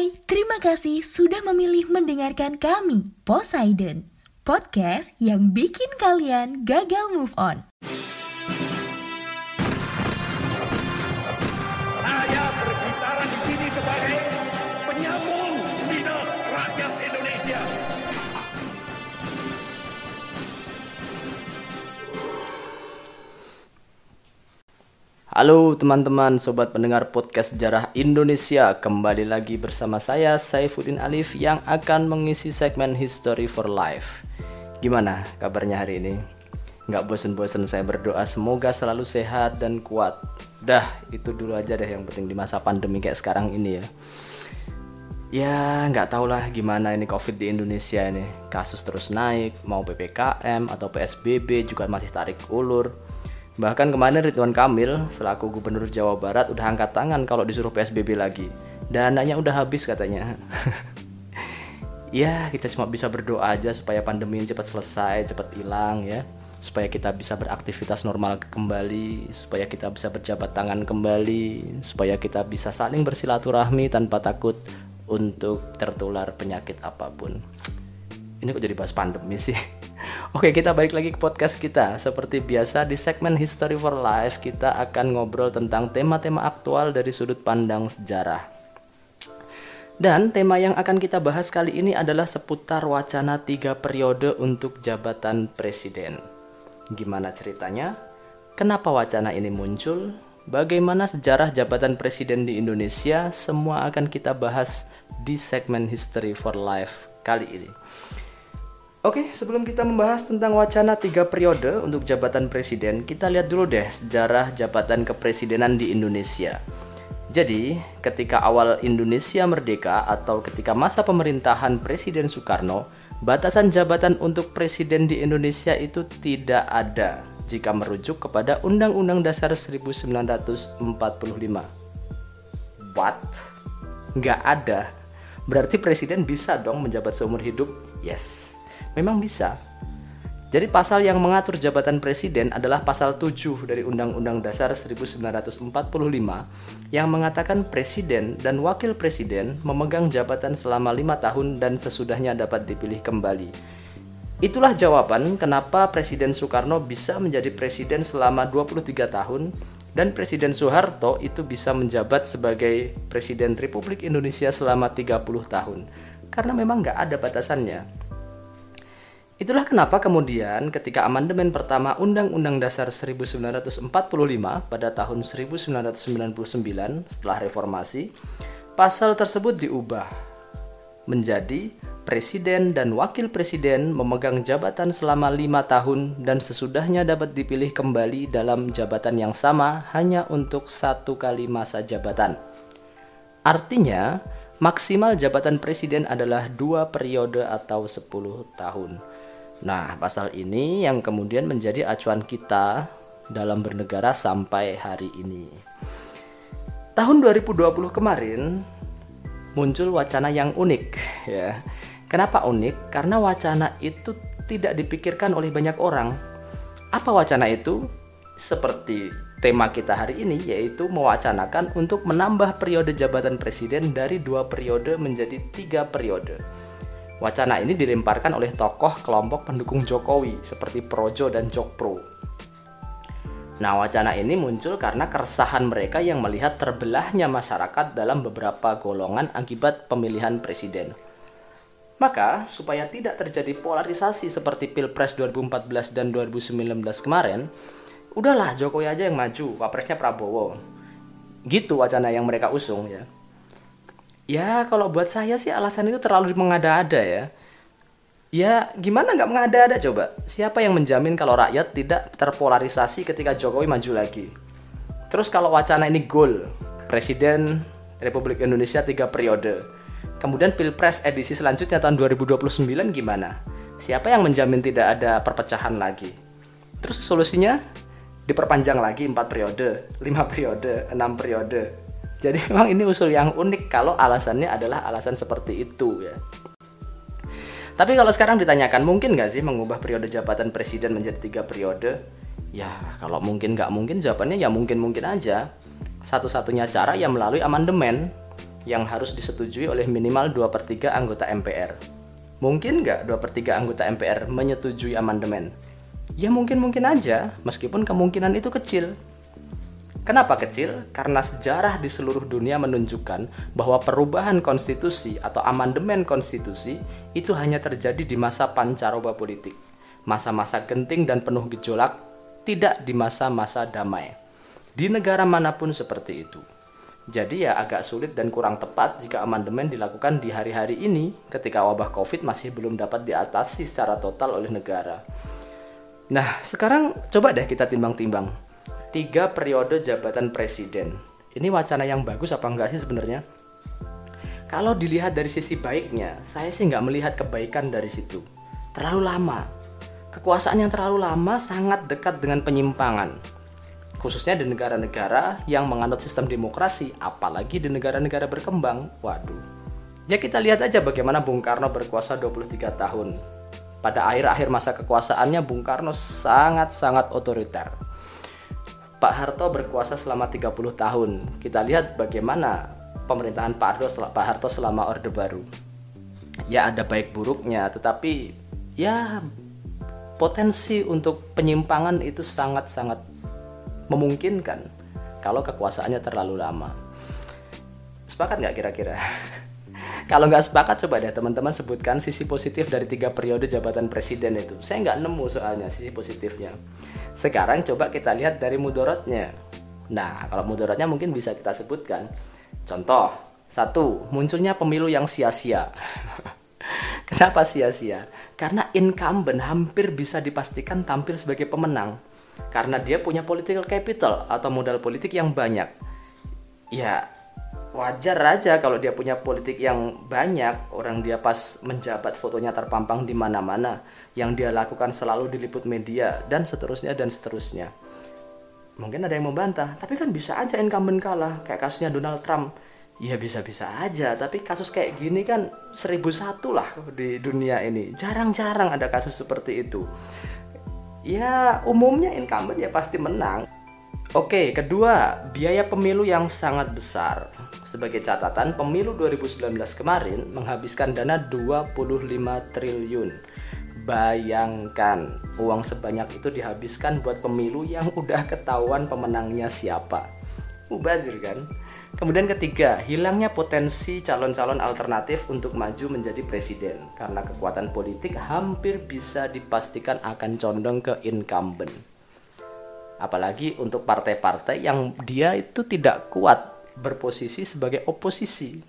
Hai, terima kasih sudah memilih mendengarkan kami, Poseidon, podcast yang bikin kalian gagal move on. Halo teman-teman, sobat pendengar podcast sejarah Indonesia. Kembali lagi bersama saya, Saifuddin Alif Yang akan mengisi segmen History for Life. Gimana kabarnya hari ini? Nggak bosen-bosen saya berdoa semoga selalu sehat dan kuat. Dah, itu dulu aja deh yang penting di masa pandemi kayak sekarang ini ya. Ya nggak tau lah gimana ini covid di Indonesia ini. Kasus terus naik, mau PPKM atau PSBB juga masih tarik ulur Bahkan kemarin Ridwan Kamil selaku Gubernur Jawa Barat udah angkat tangan kalau disuruh PSBB lagi. Dananya udah habis katanya. ya kita cuma bisa berdoa aja supaya pandemi ini cepat selesai, cepat hilang ya. Supaya kita bisa beraktivitas normal kembali, supaya kita bisa berjabat tangan kembali, supaya kita bisa saling bersilaturahmi tanpa takut untuk tertular penyakit apa pun. Ini kok jadi bahas pandemi sih? Oke, kita balik lagi ke podcast kita. Seperti biasa di segmen History for Life, kita akan ngobrol tentang tema-tema aktual dari sudut pandang sejarah. Dan tema yang akan kita bahas kali ini adalah seputar wacana tiga periode untuk jabatan presiden. Gimana ceritanya? Kenapa wacana ini muncul? Bagaimana sejarah jabatan presiden di Indonesia? Semua akan kita bahas di segmen History for Life kali ini. Oke, sebelum kita membahas tentang wacana tiga periode untuk jabatan presiden, kita lihat dulu deh sejarah jabatan kepresidenan di Indonesia. Jadi, ketika awal Indonesia merdeka atau ketika masa pemerintahan Presiden Soekarno, batasan jabatan untuk presiden di Indonesia itu tidak ada jika merujuk kepada Undang-Undang Dasar 1945. What? Nggak ada. Berarti presiden bisa dong menjabat seumur hidup? Yes. Memang bisa. Jadi pasal yang mengatur jabatan presiden adalah pasal 7 dari Undang-Undang Dasar 1945 yang mengatakan presiden dan wakil presiden memegang jabatan selama lima tahun dan sesudahnya dapat dipilih kembali. Itulah jawaban kenapa Presiden Soekarno bisa menjadi presiden selama 23 tahun dan Presiden Soeharto itu bisa menjabat sebagai Presiden Republik Indonesia selama 30 tahun. Karena memang nggak ada batasannya. Itulah kenapa kemudian ketika amandemen pertama Undang-Undang Dasar 1945 pada tahun 1999 setelah reformasi, pasal tersebut diubah menjadi presiden dan wakil presiden memegang jabatan selama lima tahun dan sesudahnya dapat dipilih kembali dalam jabatan yang sama hanya untuk satu kali masa jabatan. Artinya, maksimal jabatan presiden adalah dua periode atau 10 tahun. Nah, pasal ini yang kemudian menjadi acuan kita dalam bernegara sampai hari ini. Tahun 2020 kemarin muncul wacana yang unik ya. Kenapa unik? Karena wacana itu tidak dipikirkan oleh banyak orang. Apa wacana itu? Seperti tema kita hari ini yaitu mewacanakan untuk menambah periode jabatan presiden dari dua periode menjadi tiga periode. Wacana ini dilemparkan oleh tokoh kelompok pendukung Jokowi seperti Projo dan Jokpro. Nah, wacana ini muncul karena keresahan mereka yang melihat terbelahnya masyarakat dalam beberapa golongan akibat pemilihan presiden. Maka, supaya tidak terjadi polarisasi seperti Pilpres 2014 dan 2019 kemarin, udahlah Jokowi aja yang maju, wapresnya Prabowo. Gitu wacana yang mereka usung ya. Ya kalau buat saya sih alasan itu terlalu mengada-ada ya. Ya gimana nggak mengada-ada coba? Siapa yang menjamin kalau rakyat tidak terpolarisasi ketika Jokowi maju lagi? Terus kalau wacana ini goal, Presiden Republik Indonesia tiga periode. Kemudian Pilpres edisi selanjutnya tahun 2029 gimana? Siapa yang menjamin tidak ada perpecahan lagi? Terus solusinya diperpanjang lagi 4 periode, 5 periode, 6 periode. Jadi memang ini usul yang unik kalau alasannya adalah alasan seperti itu ya. Tapi kalau sekarang ditanyakan mungkin nggak sih mengubah periode jabatan presiden menjadi tiga periode? Ya kalau mungkin nggak mungkin jawabannya ya mungkin-mungkin aja. Satu-satunya cara ya melalui amandemen. yang harus disetujui oleh minimal 2 per 3 anggota MPR. Mungkin nggak 2 per 3 anggota MPR menyetujui amandemen? Ya mungkin-mungkin aja, meskipun kemungkinan itu kecil. Kenapa kecil? Karena sejarah di seluruh dunia menunjukkan bahwa perubahan konstitusi atau amandemen konstitusi itu hanya terjadi di masa pancaroba politik. Masa-masa genting dan penuh gejolak, tidak di masa-masa damai. Di negara mana pun seperti itu. Jadi ya agak sulit dan kurang tepat jika amandemen dilakukan di hari-hari ini ketika wabah Covid masih belum dapat diatasi secara total oleh negara. Nah, sekarang coba deh kita timbang-timbang. Tiga periode jabatan presiden. Ini wacana yang bagus apa enggak sih sebenarnya? Kalau dilihat dari sisi baiknya, saya sih nggak melihat kebaikan dari situ. Terlalu lama. Kekuasaan yang terlalu lama sangat dekat dengan penyimpangan khususnya di negara-negara yang menganut sistem demokrasi, apalagi di negara-negara berkembang. Waduh. Ya kita lihat aja bagaimana Bung Karno berkuasa 23 tahun. Pada akhir-akhir masa kekuasaannya Bung Karno sangat-sangat otoriter. Pak Harto berkuasa selama 30 tahun. Kita lihat bagaimana pemerintahan Pak Harto, Pak Harto selama Orde Baru. Ya ada baik buruknya, tetapi ya potensi untuk penyimpangan itu sangat-sangat memungkinkan kalau kekuasaannya terlalu lama. Sepakat nggak kira-kira? kalau nggak sepakat coba deh teman-teman sebutkan sisi positif dari tiga periode jabatan presiden itu. Saya nggak nemu soalnya sisi positifnya. Sekarang coba kita lihat dari mudorotnya. Nah, kalau mudorotnya mungkin bisa kita sebutkan. Contoh, satu, munculnya pemilu yang sia-sia. Kenapa sia-sia? Karena incumbent hampir bisa dipastikan tampil sebagai pemenang karena dia punya political capital atau modal politik yang banyak. Ya, wajar aja kalau dia punya politik yang banyak, orang dia pas menjabat fotonya terpampang di mana-mana, yang dia lakukan selalu diliput media dan seterusnya dan seterusnya. Mungkin ada yang membantah, tapi kan bisa aja incumbent kalah, kayak kasusnya Donald Trump. Ya bisa-bisa aja, tapi kasus kayak gini kan seribu satu lah di dunia ini. Jarang-jarang ada kasus seperti itu ya umumnya incumbent ya pasti menang. Oke, kedua, biaya pemilu yang sangat besar. Sebagai catatan, pemilu 2019 kemarin menghabiskan dana 25 triliun. Bayangkan, uang sebanyak itu dihabiskan buat pemilu yang udah ketahuan pemenangnya siapa. Mubazir kan? Kemudian ketiga, hilangnya potensi calon-calon alternatif untuk maju menjadi presiden karena kekuatan politik hampir bisa dipastikan akan condong ke incumbent. Apalagi untuk partai-partai yang dia itu tidak kuat berposisi sebagai oposisi.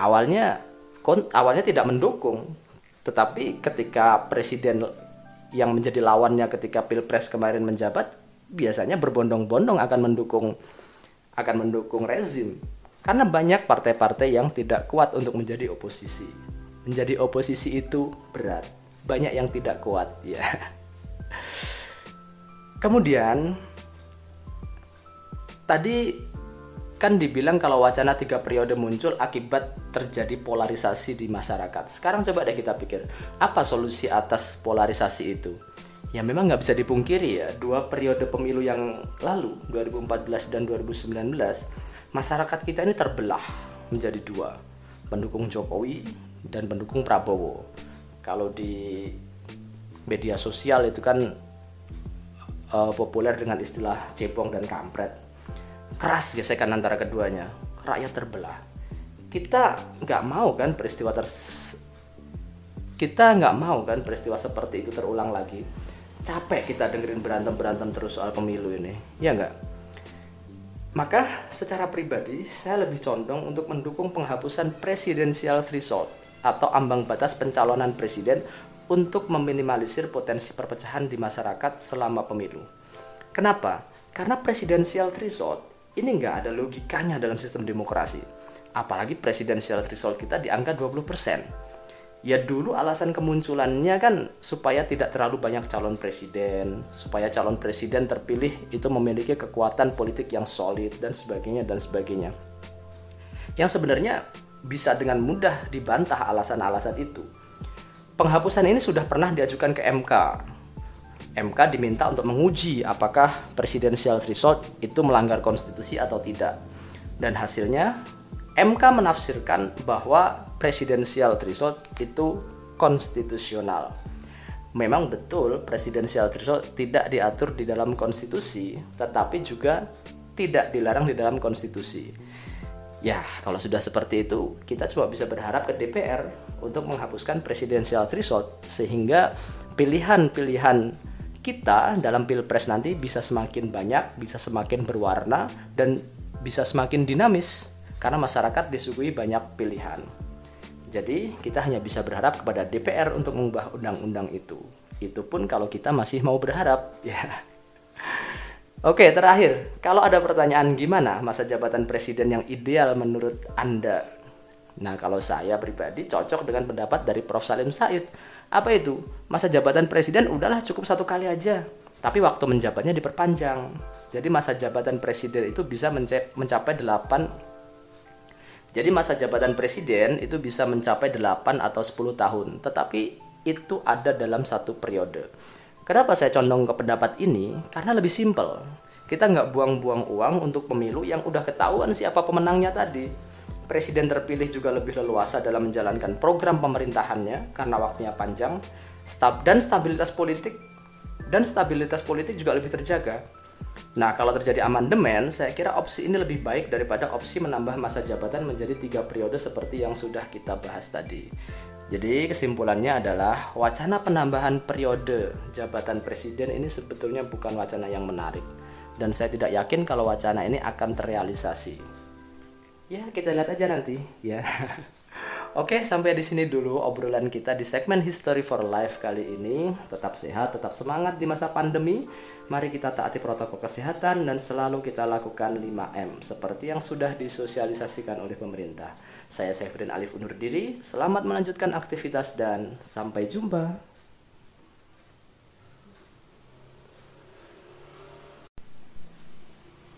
Awalnya awalnya tidak mendukung, tetapi ketika presiden yang menjadi lawannya ketika pilpres kemarin menjabat biasanya berbondong-bondong akan mendukung akan mendukung rezim karena banyak partai-partai yang tidak kuat untuk menjadi oposisi. Menjadi oposisi itu berat. Banyak yang tidak kuat ya. Kemudian tadi kan dibilang kalau wacana tiga periode muncul akibat terjadi polarisasi di masyarakat. Sekarang coba deh kita pikir, apa solusi atas polarisasi itu? ya memang nggak bisa dipungkiri ya dua periode pemilu yang lalu 2014 dan 2019 masyarakat kita ini terbelah menjadi dua pendukung Jokowi dan pendukung Prabowo kalau di media sosial itu kan uh, populer dengan istilah cebong dan kampret keras gesekan antara keduanya rakyat terbelah kita nggak mau kan peristiwa ter kita nggak mau kan peristiwa seperti itu terulang lagi capek kita dengerin berantem-berantem terus soal pemilu ini, ya enggak? Maka secara pribadi saya lebih condong untuk mendukung penghapusan presidensial threshold atau ambang batas pencalonan presiden untuk meminimalisir potensi perpecahan di masyarakat selama pemilu. Kenapa? Karena presidensial threshold ini nggak ada logikanya dalam sistem demokrasi. Apalagi presidensial threshold kita di angka 20% ya dulu alasan kemunculannya kan supaya tidak terlalu banyak calon presiden, supaya calon presiden terpilih itu memiliki kekuatan politik yang solid dan sebagainya dan sebagainya. Yang sebenarnya bisa dengan mudah dibantah alasan-alasan itu. Penghapusan ini sudah pernah diajukan ke MK. MK diminta untuk menguji apakah presidensial threshold itu melanggar konstitusi atau tidak. Dan hasilnya MK menafsirkan bahwa presidensial threshold itu konstitusional. Memang betul presidensial threshold tidak diatur di dalam konstitusi, tetapi juga tidak dilarang di dalam konstitusi. Ya, kalau sudah seperti itu, kita cuma bisa berharap ke DPR untuk menghapuskan presidensial threshold sehingga pilihan-pilihan kita dalam pilpres nanti bisa semakin banyak, bisa semakin berwarna dan bisa semakin dinamis karena masyarakat disuguhi banyak pilihan. Jadi, kita hanya bisa berharap kepada DPR untuk mengubah undang-undang itu. Itu pun kalau kita masih mau berharap, ya. Oke, terakhir, kalau ada pertanyaan gimana masa jabatan presiden yang ideal menurut Anda? Nah, kalau saya pribadi cocok dengan pendapat dari Prof. Salim Said. Apa itu? Masa jabatan presiden udahlah cukup satu kali aja. Tapi waktu menjabatnya diperpanjang. Jadi masa jabatan presiden itu bisa mencapai 8 Jadi masa jabatan presiden itu bisa mencapai 8 atau 10 tahun. Tetapi itu ada dalam satu periode. Kenapa saya condong ke pendapat ini? Karena lebih simpel. Kita nggak buang-buang uang untuk pemilu yang udah ketahuan siapa pemenangnya tadi. Presiden terpilih juga lebih leluasa dalam menjalankan program pemerintahannya karena waktunya panjang, stab dan stabilitas politik dan stabilitas politik juga lebih terjaga. Nah, kalau terjadi amandemen, saya kira opsi ini lebih baik daripada opsi menambah masa jabatan menjadi tiga periode seperti yang sudah kita bahas tadi. Jadi kesimpulannya adalah wacana penambahan periode jabatan presiden ini sebetulnya bukan wacana yang menarik dan saya tidak yakin kalau wacana ini akan terrealisasi. Ya, kita lihat aja nanti ya. Oke, sampai di sini dulu obrolan kita di segmen History for Life kali ini. Tetap sehat, tetap semangat di masa pandemi. Mari kita taati protokol kesehatan dan selalu kita lakukan 5M seperti yang sudah disosialisasikan oleh pemerintah. Saya Sefrin Alif undur diri. Selamat melanjutkan aktivitas dan sampai jumpa.